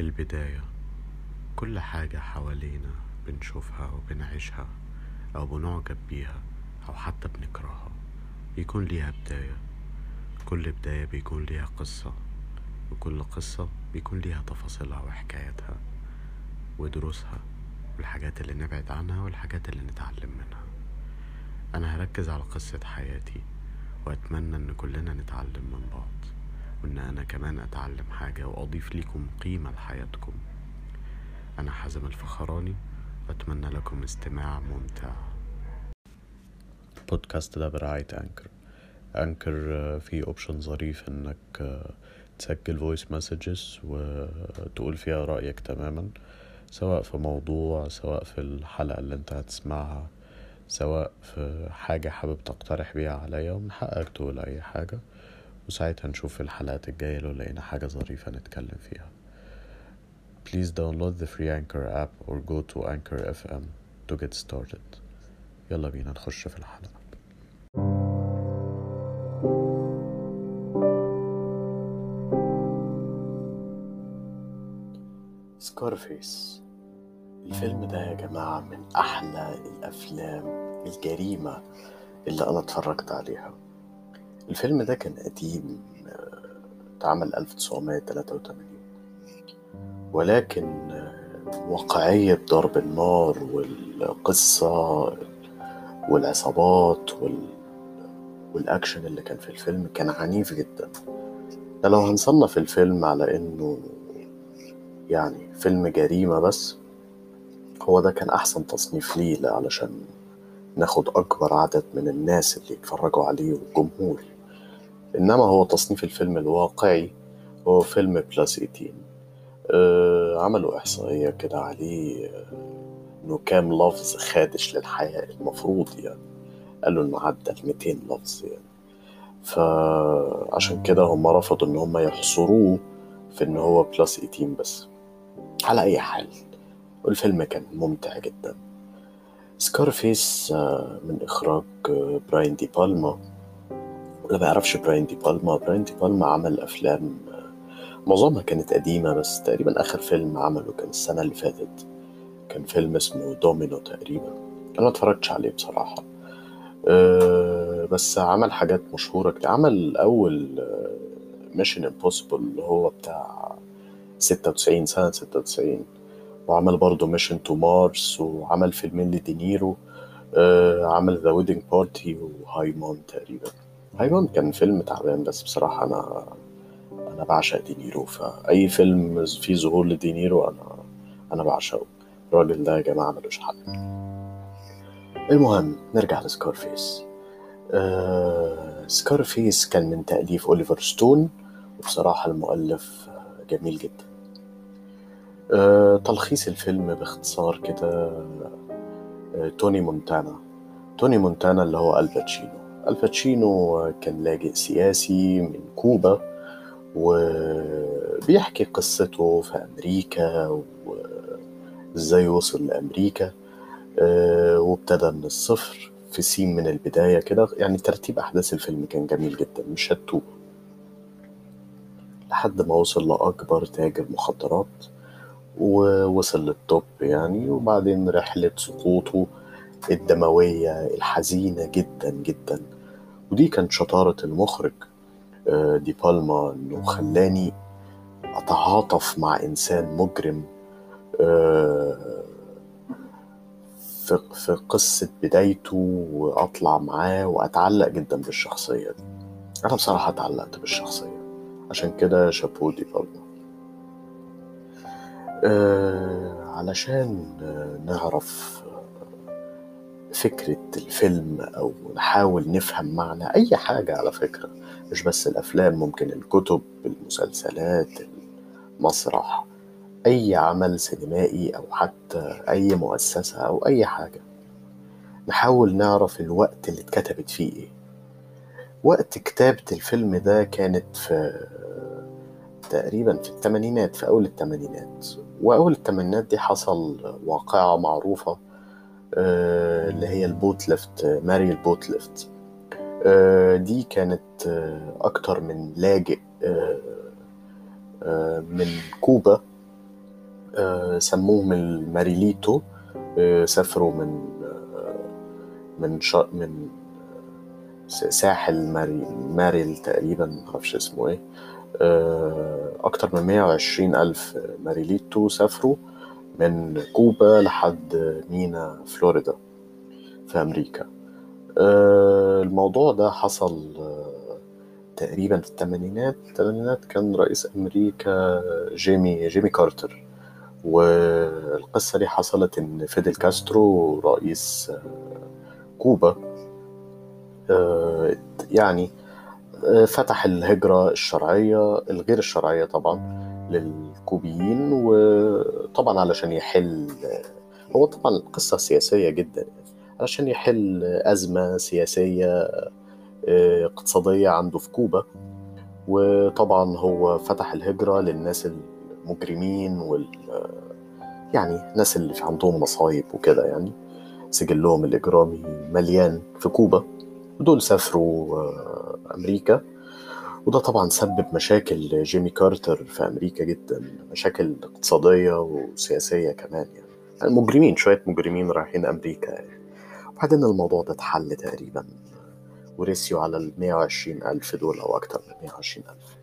البداية. كل حاجة حوالينا بنشوفها وبنعيشها أو بنعجب بيها أو حتى بنكرهها. بيكون ليها بداية. كل بداية بيكون ليها قصة. وكل قصة بيكون ليها تفاصيلها وحكاياتها ودروسها والحاجات اللي نبعد عنها والحاجات اللي نتعلم منها. أنا هركز على قصة حياتي وأتمنى إن كلنا نتعلم من بعض. وإن أنا كمان أتعلم حاجة وأضيف ليكم قيمة لحياتكم. أنا حازم الفخراني وأتمنى لكم استماع ممتع. بودكاست ده برعاية Anchor. Anchor آه، فيه option ظريف إنك آه، تسجل voice messages وتقول فيها رأيك تماما سواء في موضوع سواء في الحلقة اللي أنت هتسمعها سواء في حاجة حابب تقترح بيها عليا ومن حقك تقول أي حاجة. وساعتها نشوف الحلقات الجاية لو لقينا حاجة ظريفة نتكلم فيها. Please download the free Anchor app or go to Anchor FM to get started. يلا بينا نخش في الحلقة. سكارفيس الفيلم ده يا جماعة من أحلى الأفلام الجريمة اللي أنا اتفرجت عليها. الفيلم ده كان قديم آه، اتعمل 1983 ولكن آه، واقعية ضرب النار والقصة والعصابات وال... والأكشن اللي كان في الفيلم كان عنيف جدا. ده لو هنصنف الفيلم على إنه يعني فيلم جريمة بس هو ده كان أحسن تصنيف ليه علشان ناخد أكبر عدد من الناس اللي يتفرجوا عليه والجمهور إنما هو تصنيف الفيلم الواقعي هو فيلم بلس 18 آه عملوا إحصائية كده عليه آه، إنه كام لفظ خادش للحياة المفروض يعني. قالوا إنه عدى ال 200 لفظ يعني. فعشان كده هم رفضوا إن هم يحصروه في إن هو plus 18 بس. على أي حال والفيلم كان ممتع جدا. Scarface آه، من إخراج Brian De Palma. اللي ما Brian De Palma. Brian De Palma عمل أفلام آه، معظمها كانت قديمة بس تقريبا آخر فيلم عمله كان السنة اللي فاتت. كان فيلم اسمه دومينو تقريبا. أنا ما اتفرجتش عليه بصراحة. أه بس عمل حاجات مشهورة كتير. عمل أول Mission Impossible اللي هو بتاع 96 سنة 96 وعمل برضه Mission to Mars وعمل فيلمين لدينيرو. آه عمل The Wedding Party و Hi, Mom تقريبا. Hi, Mom كان فيلم تعبان بس بصراحة أنا أنا بعشق دينيرو فأي فيلم فيه ظهور لدينيرو أنا أنا بعشقه. الراجل ده يا جماعة ملوش حل. المهم نرجع ل Scarface. آه Scarface كان من تأليف أوليفر ستون وبصراحة المؤلف جميل جدا. آه، تلخيص الفيلم باختصار كده آه، توني مونتانا. توني مونتانا اللي هو آل باتشينو. آل باتشينو كان لاجئ سياسي من كوبا وبيحكي قصته في أمريكا وإزاي وصل لأمريكا آه، وابتدى من الصفر في سين من البداية كده. يعني ترتيب أحداث الفيلم كان جميل جدا مش هتوه لحد ما وصل لأكبر تاجر مخدرات ووصل للتوب يعني وبعدين رحلة سقوطه الدموية الحزينة جدا جدا. ودي كانت شطارة المخرج آه، دي بالما إنه خلاني أتعاطف مع إنسان مجرم آه، في قصة بدايته وأطلع معاه وأتعلق جدا بالشخصية دي. أنا بصراحة اتعلقت بالشخصية عشان كده شابو دي بالما. آه، علشان نعرف فكرة الفيلم أو نحاول نفهم معنى أي حاجة على فكرة مش بس الأفلام ممكن الكتب المسلسلات المسرح أي عمل سينمائي أو حتى أي مؤسسة أو أي حاجة. نحاول نعرف الوقت اللي اتكتبت فيه إيه. وقت كتابة الفيلم ده كانت في تقريبا في الثمانينات في أول الثمانينات وأول الثمانينات دي حصل واقعة معروفة. اللي هي ال boat lift Mariel boat lift آه، دي كانت آه، أكتر من لاجئ من كوبا آه، سموهم الماريليتو آه، سافروا من آه، من. من ساحل ماري... ماريل تقريبا معرفش اسمه إيه آه، أكتر من 120 ألف ماريليتو سافروا من كوبا لحد مينا فلوريدا في أمريكا. آه، الموضوع ده حصل آه، تقريبا في الثمانينات. الثمانينات كان رئيس أمريكا جيمي جيمي كارتر. والقصة دي حصلت إن فيدل كاسترو رئيس آه، كوبا يعني فتح الهجرة الشرعية الغير الشرعية طبعا. للكوبيين وطبعا علشان يحل هو طبعا قصة سياسية جدا علشان يحل أزمة سياسية آه، اقتصادية عنده في كوبا. وطبعا هو فتح الهجرة للناس المجرمين وال يعني الناس اللي عندهم مصايب وكده يعني. سجلهم الإجرامي مليان في كوبا ودول سافروا آه، أمريكا. وده طبعا سبب مشاكل جيمي كارتر في أمريكا جدا مشاكل اقتصادية وسياسية كمان يعني, يعني مجرمين شوية مجرمين رايحين أمريكا يعني. وبعدين الموضوع ده اتحل تقريبا ورسيوا على ال 120 ألف دول أو أكتر من 120 ألف.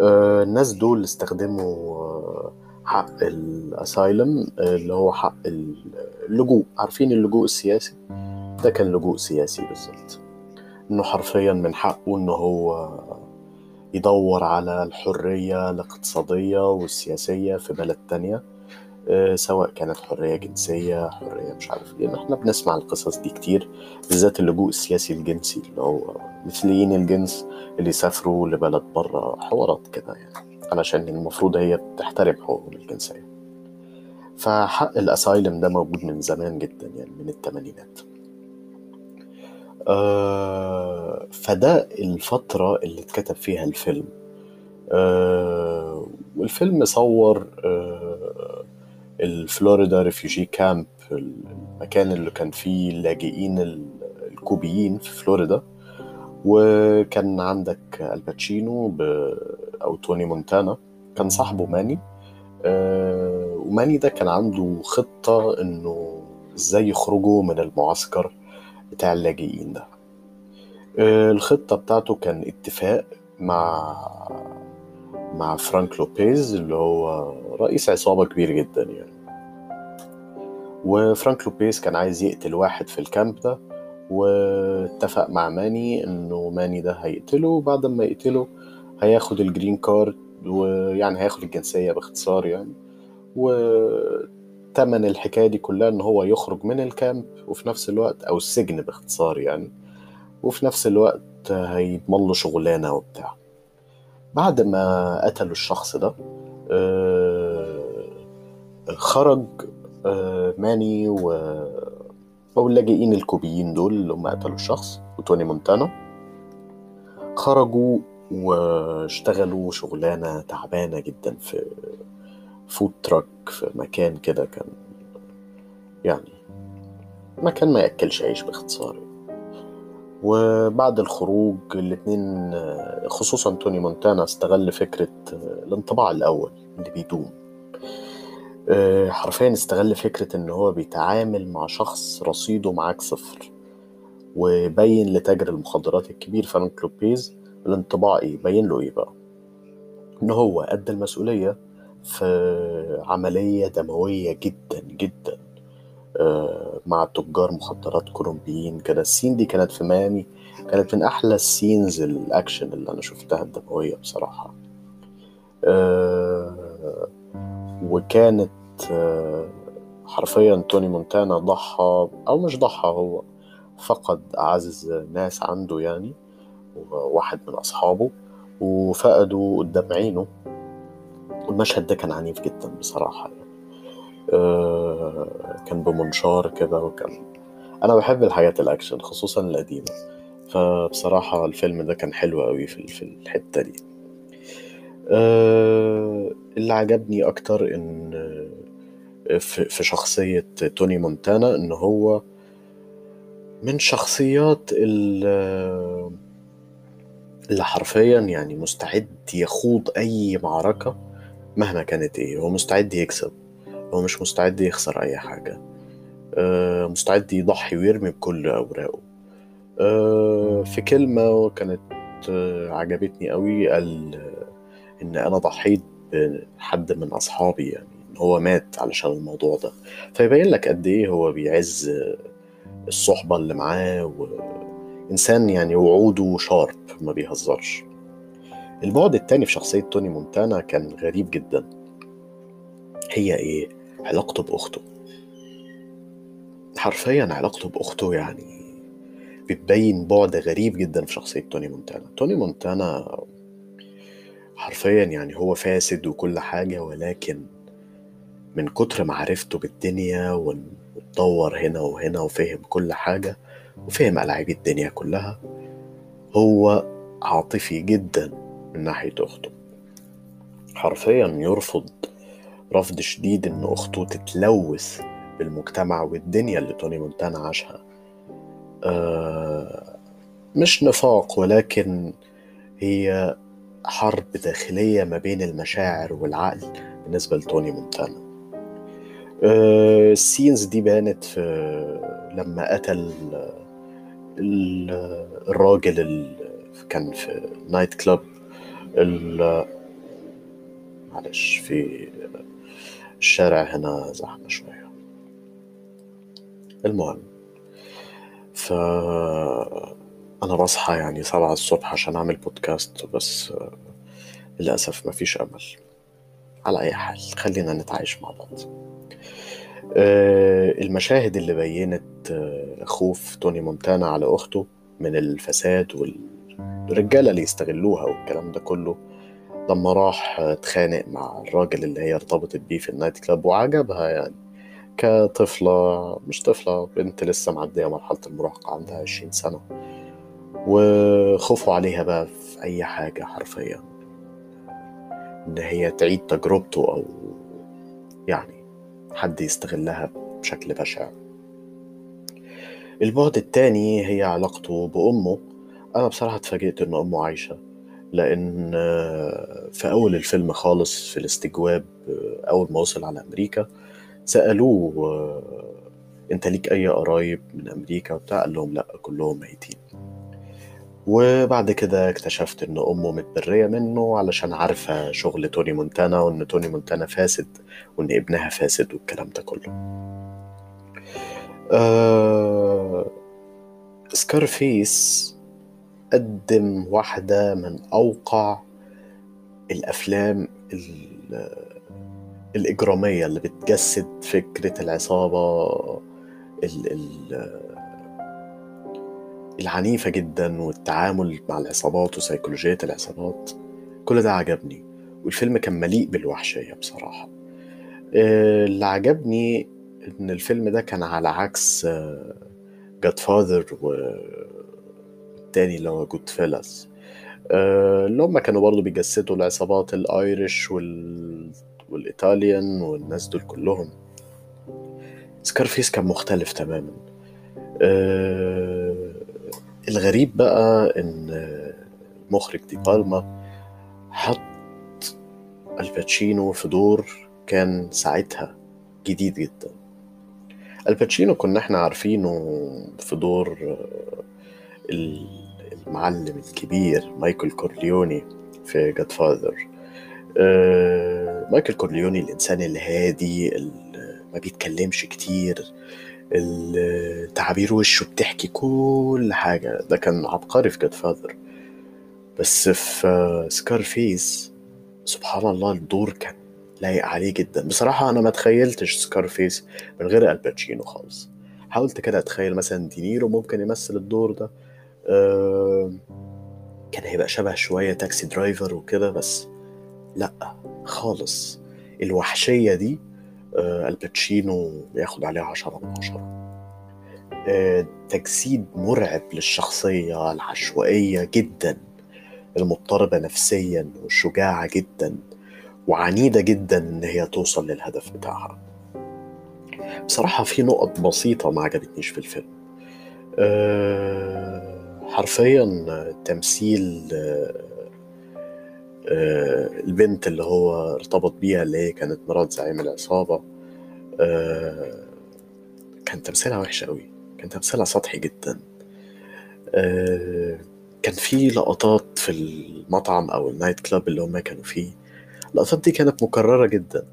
آه، الناس دول استخدموا آه، حق الأسايلم اللي هو حق اللجوء. عارفين اللجوء السياسي؟ ده كان لجوء سياسي بالظبط. إنه حرفيا من حقه إنه هو يدور على الحرية الاقتصادية والسياسية في بلد تانية آه، سواء كانت حرية جنسية حرية مش عارف إيه. إحنا بنسمع القصص دي كتير بالذات اللجوء السياسي الجنسي اللي هو مثليين الجنس اللي يسافروا لبلد بره حوارات كده يعني علشان المفروض هي بتحترم حقوقهم الجنسية. فحق الأسايلم ده موجود من زمان جدا يعني من الثمانينات. آه فده الفترة اللي اتكتب فيها الفيلم. آه والفيلم صور آه ال Florida refugee camp المكان اللي كان فيه اللاجئين ال- الكوبيين في فلوريدا. وكان عندك آل باتشينو. أو توني مونتانا. كان صاحبه ماني. آه، وماني ده كان عنده خطة إنه إزاي يخرجوا من المعسكر. بتاع اللاجئين ده. آه، الخطة بتاعته كان اتفاق مع مع فرانك لوبيز اللي هو رئيس عصابة كبير جدا يعني. وفرانك لوبيز كان عايز يقتل واحد في ال camp ده واتفق مع ماني إنه ماني ده هيقتله. وبعد ما يقتله هياخد ال green card ويعني هياخد الجنسية باختصار يعني. وتمن الحكاية دي كلها إن هو يخرج من الكامب وفي نفس الوقت أو السجن باختصار يعني وفي نفس الوقت هيضمن له شغلانة وبتاع. بعد ما قتلوا الشخص ده آه، خرج آه، ماني و أو اللاجئين الكوبيين دول اللي هم قتلوا الشخص وتوني مونتانا خرجوا واشتغلوا شغلانة تعبانة جدا في food truck في مكان كده كان يعني مكان ما يأكلش عيش باختصار. وبعد الخروج الاتنين خصوصا توني مونتانا استغل فكرة الانطباع الأول اللي بيدوم. آه، حرفيا استغل فكرة إن هو بيتعامل مع شخص رصيده معاك صفر وبين لتاجر المخدرات الكبير فرانك لوبيز الانطباع إيه بين له إيه بقى؟ إن هو قد المسؤولية في عملية دموية جدا جدا آه، مع تجار مخدرات كولومبيين. كده ال scene دي كانت في ميامي كانت من أحلى ال scenes ال action اللي أنا شفتها الدموية بصراحة. آه، وكانت آه، حرفيا توني مونتانا ضحى أو مش ضحى هو فقد أعز ناس عنده يعني واحد من أصحابه وفقدوا قدام عينه. والمشهد ده كان عنيف جدا بصراحة يعني. آه، كان بمنشار كده وكان أنا بحب الحاجات الأكشن خصوصا القديمة فبصراحة الفيلم ده كان حلو قوي في في الحتة دي آه، اللي عجبني أكتر إن آه، في شخصية توني مونتانا إن هو من شخصيات ال- اللي حرفيا يعني مستعد يخوض أي معركة مهما كانت إيه هو مستعد يكسب هو مش مستعد يخسر أي حاجة. آه، مستعد يضحي ويرمي بكل أوراقه. آه، في كلمة كانت آه، عجبتني قوي قال إن أنا ضحيت بحد من أصحابي يعني هو مات علشان الموضوع ده. فيبين لك قد إيه هو بيعز الصحبة اللي معاه وإنسان يعني وعوده شارب ما بيهزرش. البعد التاني في شخصية توني مونتانا كان غريب جدا. هي إيه؟ علاقته بأخته. حرفيا علاقته بأخته يعني بتبين بعد غريب جدا في شخصية توني مونتانا. توني مونتانا حرفيا يعني هو فاسد وكل حاجة ولكن من كتر معرفته بالدنيا واتطور هنا وهنا وفهم كل حاجة وفهم ألعاب الدنيا كلها هو عاطفي جدا. من ناحية أخته. حرفيا يرفض رفض شديد إن أخته تتلوث بالمجتمع والدنيا اللي توني مونتانا عاشها. آه مش نفاق ولكن هي حرب داخلية ما بين المشاعر والعقل بالنسبة لتوني مونتانا آه، ال scenes دي بانت في لما قتل ال- الراجل اللي كان في night club ال- معلش في الشارع هنا زحمة شوية. المهم ف أنا بصحى يعني سبعة الصبح عشان أعمل بودكاست بس للأسف مفيش أمل. على أي حال خلينا نتعايش مع بعض. آه، المشاهد اللي بينت آه، خوف توني مونتانا على أخته من الفساد والرجالة اللي يستغلوها والكلام ده كله لما راح اتخانق مع الراجل اللي هي ارتبطت بيه في النايت كلاب وعجبها يعني. كطفلة مش طفلة بنت لسه معدية مرحلة المراهقة عندها عشرين سنة. وخوفوا عليها بقى في أي حاجة حرفيا. إن هي تعيد تجربته أو يعني حد يستغلها بشكل بشع. البعد التاني هي علاقته بأمه. أنا بصراحة اتفاجئت إن أمه عايشة لأن آه، في أول الفيلم خالص في الاستجواب أول ما وصل على أمريكا سألوه آه، أنت ليك أي قرايب من أمريكا وبتاع؟ قال لهم لأ كلهم ميتين. وبعد كده اكتشفت إن أمه متبرية منه علشان عارفة شغل توني مونتانا وإن توني مونتانا فاسد وإن ابنها فاسد والكلام ده كله. آه... Scarface قدم واحدة من أوقع الأفلام ال- الإجرامية اللي بتجسد فكرة العصابة ال ال العنيفة جدا والتعامل مع العصابات وسيكولوجية العصابات. كل ده عجبني والفيلم كان مليء بالوحشية بصراحة. آه، اللي عجبني إن الفيلم ده كان على عكس Godfather والتاني اللي هو Goodfellas اللي هم كانوا برضو بيجسدوا العصابات ال Irish وال... وال Italian والناس دول كلهم. Scarface كان مختلف تماما. آه، الغريب بقى إن مخرج دي بالما حط الباتشينو في دور كان ساعتها جديد جدا. الباتشينو كنا إحنا عارفينه في دور آه، المعلم الكبير مايكل كورليوني في Godfather مايكل كورليوني الإنسان الهادي اللي ما بيتكلمش كتير تعابير وشه بتحكي كل حاجة. ده كان عبقري في Godfather بس في Scarface سبحان الله الدور كان لايق عليه جدا. بصراحة أنا ما تخيلتش Scarface من غير الباتشينو خالص. حاولت كده أتخيل مثلا دينيرو ممكن يمثل الدور ده. آه، كان هيبقى شبه شوية Taxi Driver وكده بس لأ خالص. الوحشية دي آه، الباتشينو بياخد عليها عشرة من عشرة. آه، تجسيد مرعب للشخصية العشوائية جدا المضطربة نفسيا والشجاعة جدا وعنيدة جدا إن هي توصل للهدف بتاعها. بصراحة في نقط بسيطة ما عجبتنيش في الفيلم. أه حرفيا تمثيل آه، البنت اللي هو ارتبط بيها اللي هي كانت مرات زعيم العصابة آه، كان تمثيلها وحش قوي كان تمثيلها سطحي جدا. آه، كان في لقطات في المطعم أو النايت كلاب اللي هما كانوا فيه اللقطات دي كانت مكررة جدا.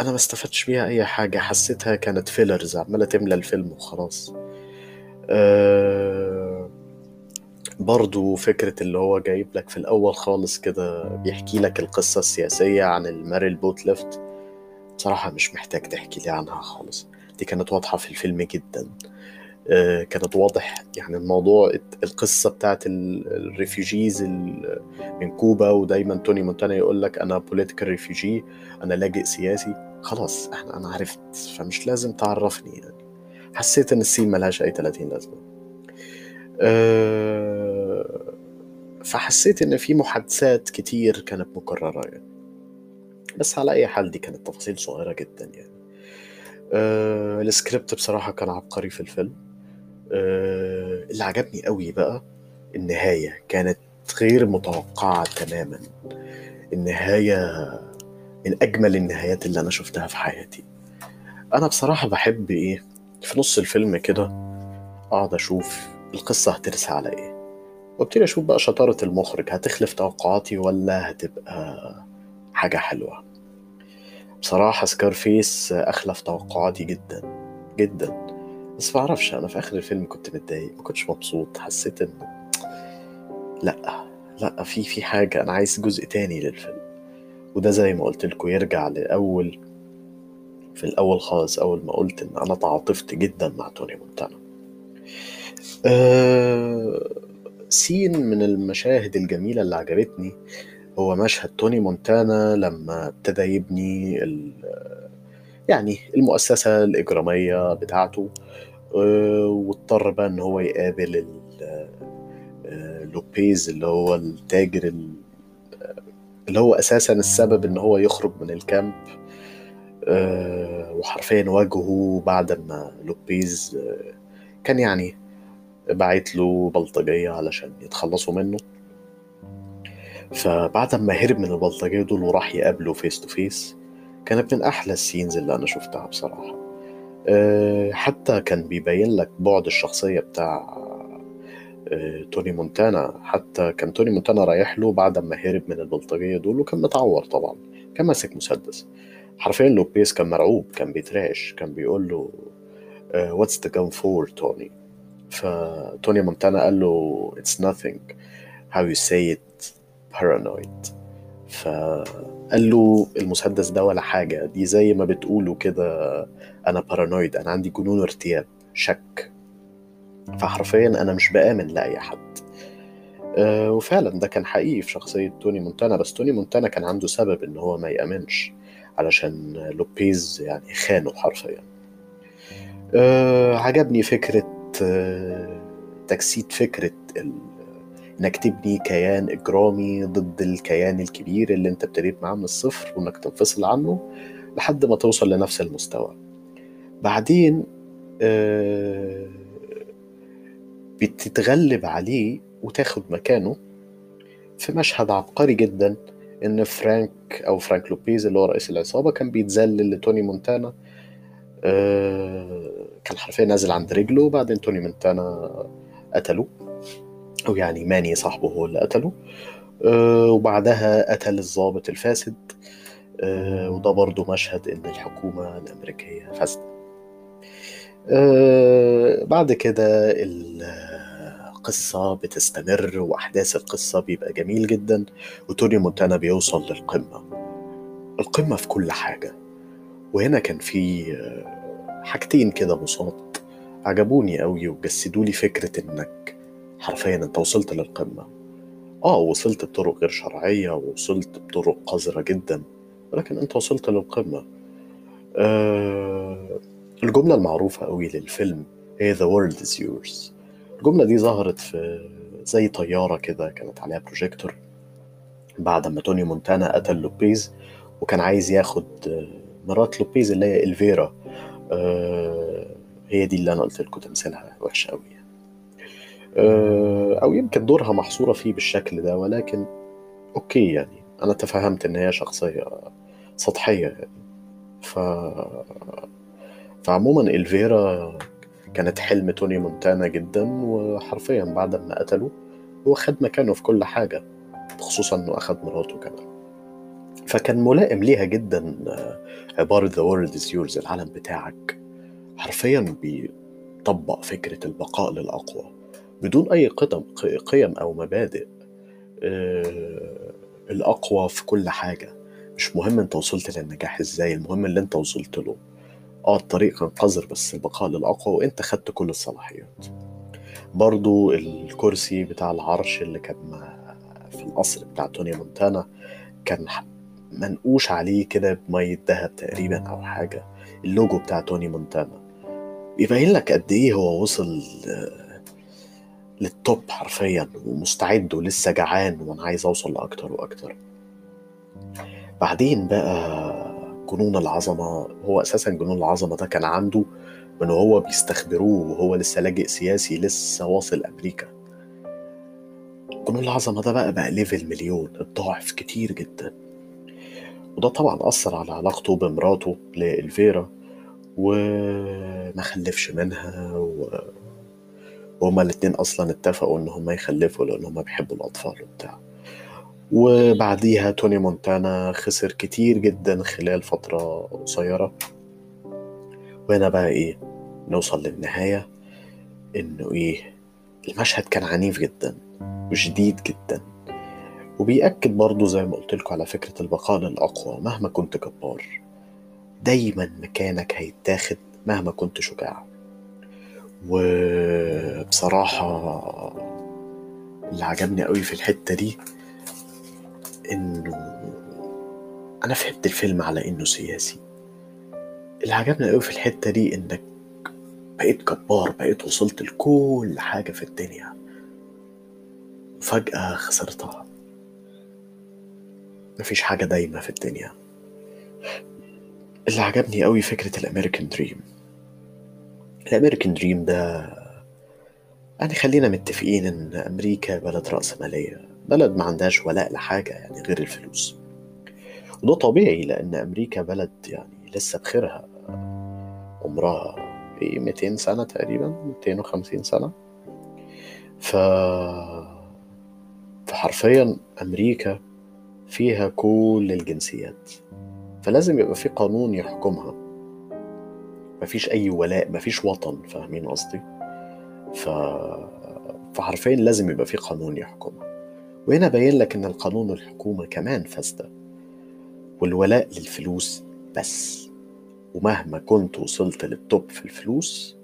أنا ما استفدتش بيها أي حاجة حسيتها كانت فيلرز عمالة تملى الفيلم وخلاص. أه برضو فكرة اللي هو جايب لك في الأول خالص كده بيحكي لك القصة السياسية عن ال Mariel boatlift. بصراحة مش محتاج تحكي لي عنها خالص. دي كانت واضحة في الفيلم جدا. آه، كانت واضح يعني الموضوع القصة بتاعت ال refugees من كوبا ودايما توني مونتانا يقول لك أنا political refugee أنا لاجئ سياسي. خلاص إحنا أنا عرفت. فمش لازم تعرفني يعني. حسيت إن السين ملهاش أي 30 لازمة. أه فحسيت إن في محادثات كتير كانت مكررة يعني. بس على أي حال دي كانت تفاصيل صغيرة جدا يعني. أه السكريبت بصراحة كان عبقري في الفيلم. أه اللي عجبني قوي بقى النهاية كانت غير متوقعة تماما. النهاية من أجمل النهايات اللي أنا شفتها في حياتي. أنا بصراحة بحب إيه في نص الفيلم كده أقعد أشوف القصة هترسى على إيه. وابتدي أشوف بقى شطارة المخرج هتخلف توقعاتي ولا هتبقى حاجة حلوة؟ بصراحة سكارفيس أخلف توقعاتي جدا جدا. بس معرفش أنا في آخر الفيلم كنت متضايق ما كنتش مبسوط حسيت إن لأ لأ في في حاجة أنا عايز جزء تاني للفيلم. وده زي ما قلت لكم يرجع لأول في الأول خالص أول ما قلت إن أنا تعاطفت جدا مع توني مونتانا. أه سين من المشاهد الجميلة اللي عجبتني هو مشهد توني مونتانا لما ابتدى يبني يعني المؤسسة الإجرامية بتاعته واضطر بقى إن هو يقابل لوبيز اللي هو التاجر اللي هو أساسا السبب إن هو يخرج من ال camp وحرفيا واجهه بعد ما لوبيز كان يعني بعت له بلطجية علشان يتخلصوا منه. فبعد ما هرب من البلطجية دول وراح يقابله face to face كانت من أحلى ال scenes اللي أنا شفتها بصراحة. أه حتى كان بيبين لك بعد الشخصية بتاع أه توني مونتانا. حتى كان توني مونتانا رايح له بعد ما هرب من البلطجية دول وكان متعور طبعا كان ماسك مسدس. حرفيا لوبيس كان مرعوب كان بيترعش كان بيقول له what's the gun for توني؟ فتوني مونتانا قال له it's nothing. How you say it paranoid. فقال له المسدس ده ولا حاجة. دي زي ما بتقولوا كده أنا paranoid أنا عندي جنون ارتياب شك. فحرفيا أنا مش بآمن لأي حد. أه وفعلا ده كان حقيقي في شخصية توني مونتانا. بس توني مونتانا كان عنده سبب إن هو ما يأمنش. علشان لوبيز يعني خانه حرفيا. أه عجبني فكرة تجسيد فكرة إنك تبني كيان إجرامي ضد الكيان الكبير اللي أنت ابتديت معاه من الصفر وإنك تنفصل عنه لحد ما توصل لنفس المستوى. بعدين آه بتتغلب عليه وتاخد مكانه في مشهد عبقري جدا إن فرانك أو فرانك لوبيز اللي هو رئيس العصابة كان بيتذلل لتوني مونتانا. آه كان حرفيا نازل عند رجله وبعدين توني مونتانا قتله. أو يعني ماني صاحبه هو اللي قتله. أه وبعدها قتل الضابط الفاسد. أه وده برضو مشهد إن الحكومة الأمريكية فاسدة. أه بعد كده القصة بتستمر وأحداث القصة بيبقى جميل جدا وتوني مونتانا بيوصل للقمة. القمة في كل حاجة. وهنا كان في حاجتين كده بساط عجبوني قوي وجسدولي فكرة إنك حرفيا أنت وصلت للقمة. آه وصلت بطرق غير شرعية ووصلت بطرق قذرة جدا ولكن أنت وصلت للقمة. آه الجملة المعروفة قوي للفيلم هي the world is yours الجملة دي ظهرت في زي طيارة كده كانت عليها بروجيكتور بعد ما توني مونتانا قتل لوبيز وكان عايز ياخد مرات لوبيز اللي هي إلفيرا. آه هي دي اللي أنا قلت لكم تمثيلها وحش قوي أو يمكن دورها محصورة فيه بالشكل ده ولكن أوكي يعني. أنا تفهمت إن هي شخصية سطحية يعني. ف فعموما إلفيرا كانت حلم توني مونتانا جدا وحرفيا بعد ما قتله هو خد مكانه في كل حاجة خصوصا إنه أخد مراته كمان. فكان ملائم ليها جدا آه، عبارة the world is yours العالم بتاعك حرفيا بيطبق فكرة البقاء للأقوى بدون أي قدم قيم أو مبادئ آه، الأقوى في كل حاجة. مش مهم أنت وصلت للنجاح إزاي المهم اللي أنت وصلت له. آه الطريق كان قذر بس البقاء للأقوى وأنت خدت كل الصلاحيات. برضو الكرسي بتاع العرش اللي كان في القصر بتاع توني مونتانا كان منقوش عليه كده بمية دهب تقريبا أو حاجة. اللوجو بتاع توني مونتانا. يبين لك قد إيه هو وصل لل top حرفيا ومستعد ولسه جعان وأنا عايز أوصل لأكتر وأكتر. بعدين بقى جنون العظمة. هو أساسا جنون العظمة ده كان عنده من وهو بيستجوبوه وهو لسه لاجئ سياسي لسه واصل أمريكا. جنون العظمة ده بقى بقى ليفل مليون. اتضاعف كتير جدا. وده طبعا أثر على علاقته بمراته لإلفيرا وما خلفش منها و... وهما الاتنين أصلا اتفقوا إن هما يخلفوا لأن هما بيحبوا الأطفال وبتاع. وبعديها توني مونتانا خسر كتير جدا خلال فترة قصيرة. وهنا بقى إيه؟ نوصل للنهاية إنه إيه؟ المشهد كان عنيف جدا وشديد جدا. وبيأكد برضه زي ما قلت لكم على فكرة البقاء للأقوى مهما كنت جبار. دايما مكانك هيتاخد مهما كنت شجاع. وبصراحة اللي عجبني قوي في الحتة دي إنه أنا فهمت الفيلم على إنه سياسي. اللي عجبني قوي في الحتة دي إنك بقيت جبار بقيت وصلت لكل حاجة في الدنيا. وفجأة خسرتها. مفيش حاجة دايمة في الدنيا. اللي عجبني قوي فكرة الأمريكان دريم. الأمريكان دريم ده يعني خلينا متفقين إن أمريكا بلد رأسمالية. بلد ما عندهاش ولاء لحاجة يعني غير الفلوس. وده طبيعي لأن أمريكا بلد يعني لسه بخيرها. عمرها إيه 200 سنة تقريبا 250 سنة. ف فحرفيا أمريكا فيها كل الجنسيات. فلازم يبقى في قانون يحكمها. مفيش أي ولاء مفيش وطن فاهمين قصدي؟ ف... فحرفيا لازم يبقى في قانون يحكمها. وهنا باين لك إن القانون والحكومة كمان فاسدة. والولاء للفلوس بس. ومهما كنت وصلت للتوب في الفلوس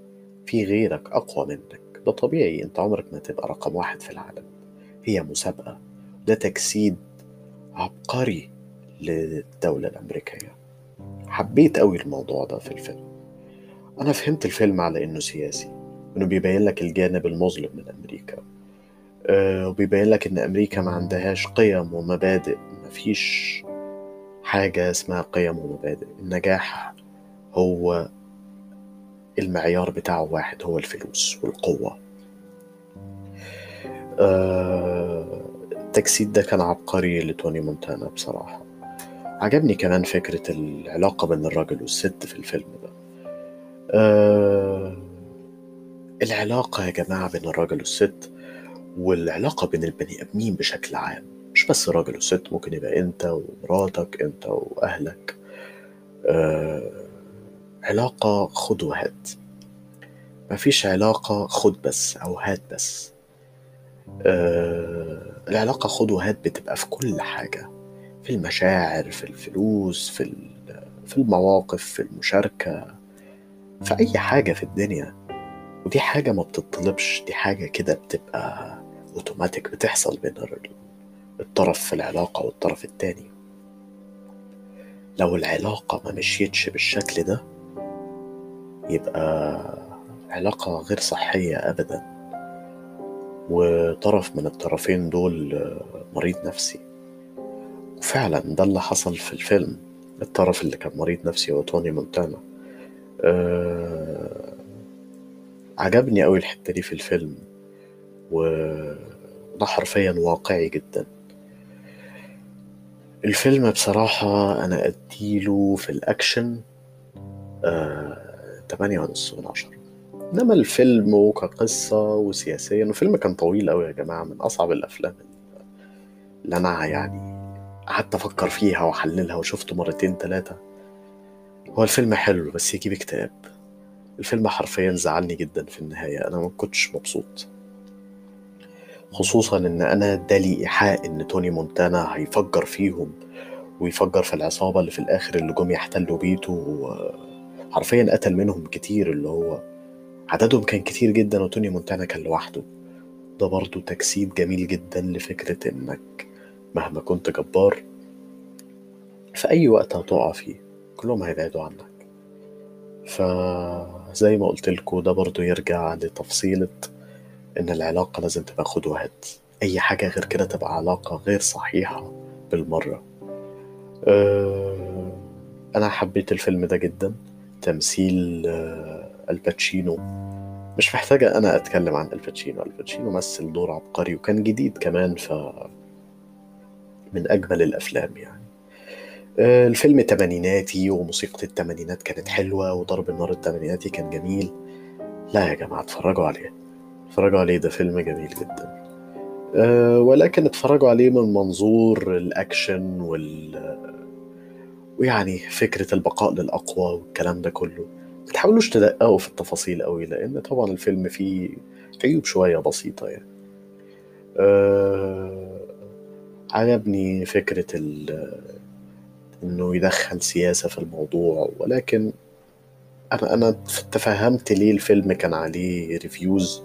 في غيرك أقوى منك. ده طبيعي أنت عمرك ما تبقى رقم واحد في العالم. هي مسابقة. ده تجسيد عبقري للدولة الأمريكية. حبيت قوي الموضوع ده في الفيلم. أنا فهمت الفيلم على إنه سياسي إنه بيبين لك الجانب المظلم من أمريكا. أه وبيبين لك إن أمريكا ما عندهاش قيم ومبادئ مفيش حاجة اسمها قيم ومبادئ. النجاح هو المعيار بتاعه واحد هو الفلوس والقوة. أه التجسيد ده كان عبقري لتوني مونتانا بصراحة. عجبني كمان فكرة العلاقة بين الراجل والست في الفيلم ده. أه العلاقة يا جماعة بين الراجل والست والعلاقة بين البني آدمين بشكل عام مش بس راجل وست ممكن يبقى أنت ومراتك أنت وأهلك. أه علاقة خد وهات. مفيش علاقة خد بس أو هات بس. أه العلاقة خد وهات بتبقى في كل حاجة في المشاعر في الفلوس في في المواقف في المشاركة في أي حاجة في الدنيا. ودي حاجة ما بتطلبش دي حاجة كده بتبقى اوتوماتيك بتحصل بين الطرف في العلاقة والطرف التاني. لو العلاقة ما مشيتش بالشكل ده يبقى علاقة غير صحية أبدا. وطرف من الطرفين دول مريض نفسي. وفعلا ده اللي حصل في الفيلم الطرف اللي كان مريض نفسي هو توني مونتانا. أه عجبني قوي الحتة دي في الفيلم وده حرفيا واقعي جدا. الفيلم بصراحة أنا أديله في الأكشن آه، تمانية ونص من عشرة. إنما الفيلم وكقصة وسياسيا الفيلم كان طويل أوي يا جماعة من أصعب الأفلام اللي أنا يعني قعدت أفكر فيها وأحللها وشفته مرتين تلاتة. هو الفيلم حلو بس يجيب اكتئاب. الفيلم حرفيا زعلني جدا في النهاية أنا ما كنتش مبسوط. خصوصا إن أنا ادالي إيحاء إن توني مونتانا هيفجر فيهم ويفجر في العصابة اللي في الآخر اللي جم يحتلوا بيته حرفيا قتل منهم كتير اللي هو عددهم كان كتير جدا وتوني مونتانا كان لوحده. ده برضو تجسيد جميل جدا لفكرة إنك مهما كنت جبار في أي وقت هتقع فيه. كلهم هيبعدوا عنك. فزي ما قلت لكم ده برضو يرجع لتفصيلة إن العلاقة لازم تبقى خد وهات. أي حاجة غير كده تبقى علاقة غير صحيحة بالمرة. أه أنا حبيت الفيلم ده جدا. تمثيل آه، الباتشينو. مش محتاجة أنا أتكلم عن آل باتشينو. آل باتشينو مثل دور عبقري وكان جديد كمان ف من أجمل الأفلام يعني. آه، الفيلم تمانيناتي وموسيقى التمانينات كانت حلوة وضرب النار التمانيناتي كان جميل. لا يا جماعة اتفرجوا عليه. اتفرجوا عليه ده فيلم جميل جدا. أه ولكن اتفرجوا عليه من منظور الأكشن وال ويعني فكرة البقاء للأقوى والكلام ده كله. ما تحاولوش تدققوا في التفاصيل قوي لأن طبعا الفيلم فيه عيوب شوية بسيطة يعني. أه عجبني فكرة ال- إنه يدخل سياسة في الموضوع ولكن أنا أنا تفهمت ليه الفيلم كان عليه ريفيوز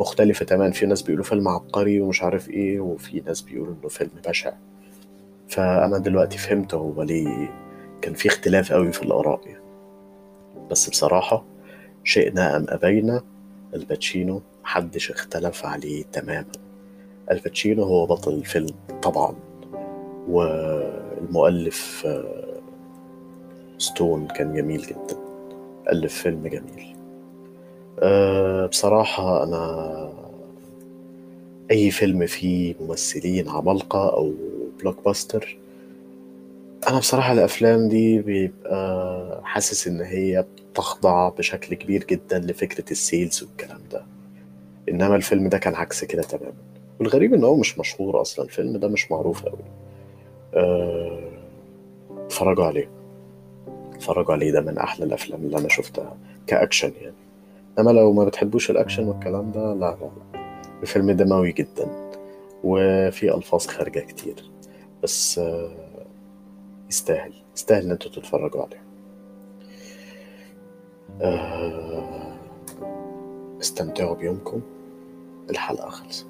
مختلفة تماما. في ناس بيقولوا فيلم عبقري ومش عارف إيه وفي ناس بيقولوا إنه فيلم بشع. فأنا دلوقتي فهمت هو ليه كان في اختلاف قوي في الآراء يعني. بس بصراحة شئنا أم أبينا آل باتشينو محدش اختلف عليه تماما. آل باتشينو هو بطل الفيلم طبعا والمؤلف آه، ستون كان جميل جدا. ألف فيلم جميل. أه بصراحة أنا أي فيلم فيه ممثلين عمالقة أو blockbuster أنا بصراحة الأفلام دي بيبقى حاسس إن هي بتخضع بشكل كبير جدا لفكرة ال sales والكلام ده. إنما الفيلم ده كان عكس كده تماما. والغريب إن هو مش مشهور أصلا. الفيلم ده مش معروف أوي. أه، اتفرجوا عليه. اتفرجوا عليه. ده من أحلى الأفلام اللي أنا شفتها كأكشن يعني. إنما لو ما بتحبوش الأكشن والكلام ده لا لا الفيلم دموي جدا. وفي ألفاظ خارجة كتير. بس آه، يستاهل يستاهل إن أنتوا تتفرجوا عليه. آه، استمتعوا بيومكم. الحلقة خلصت.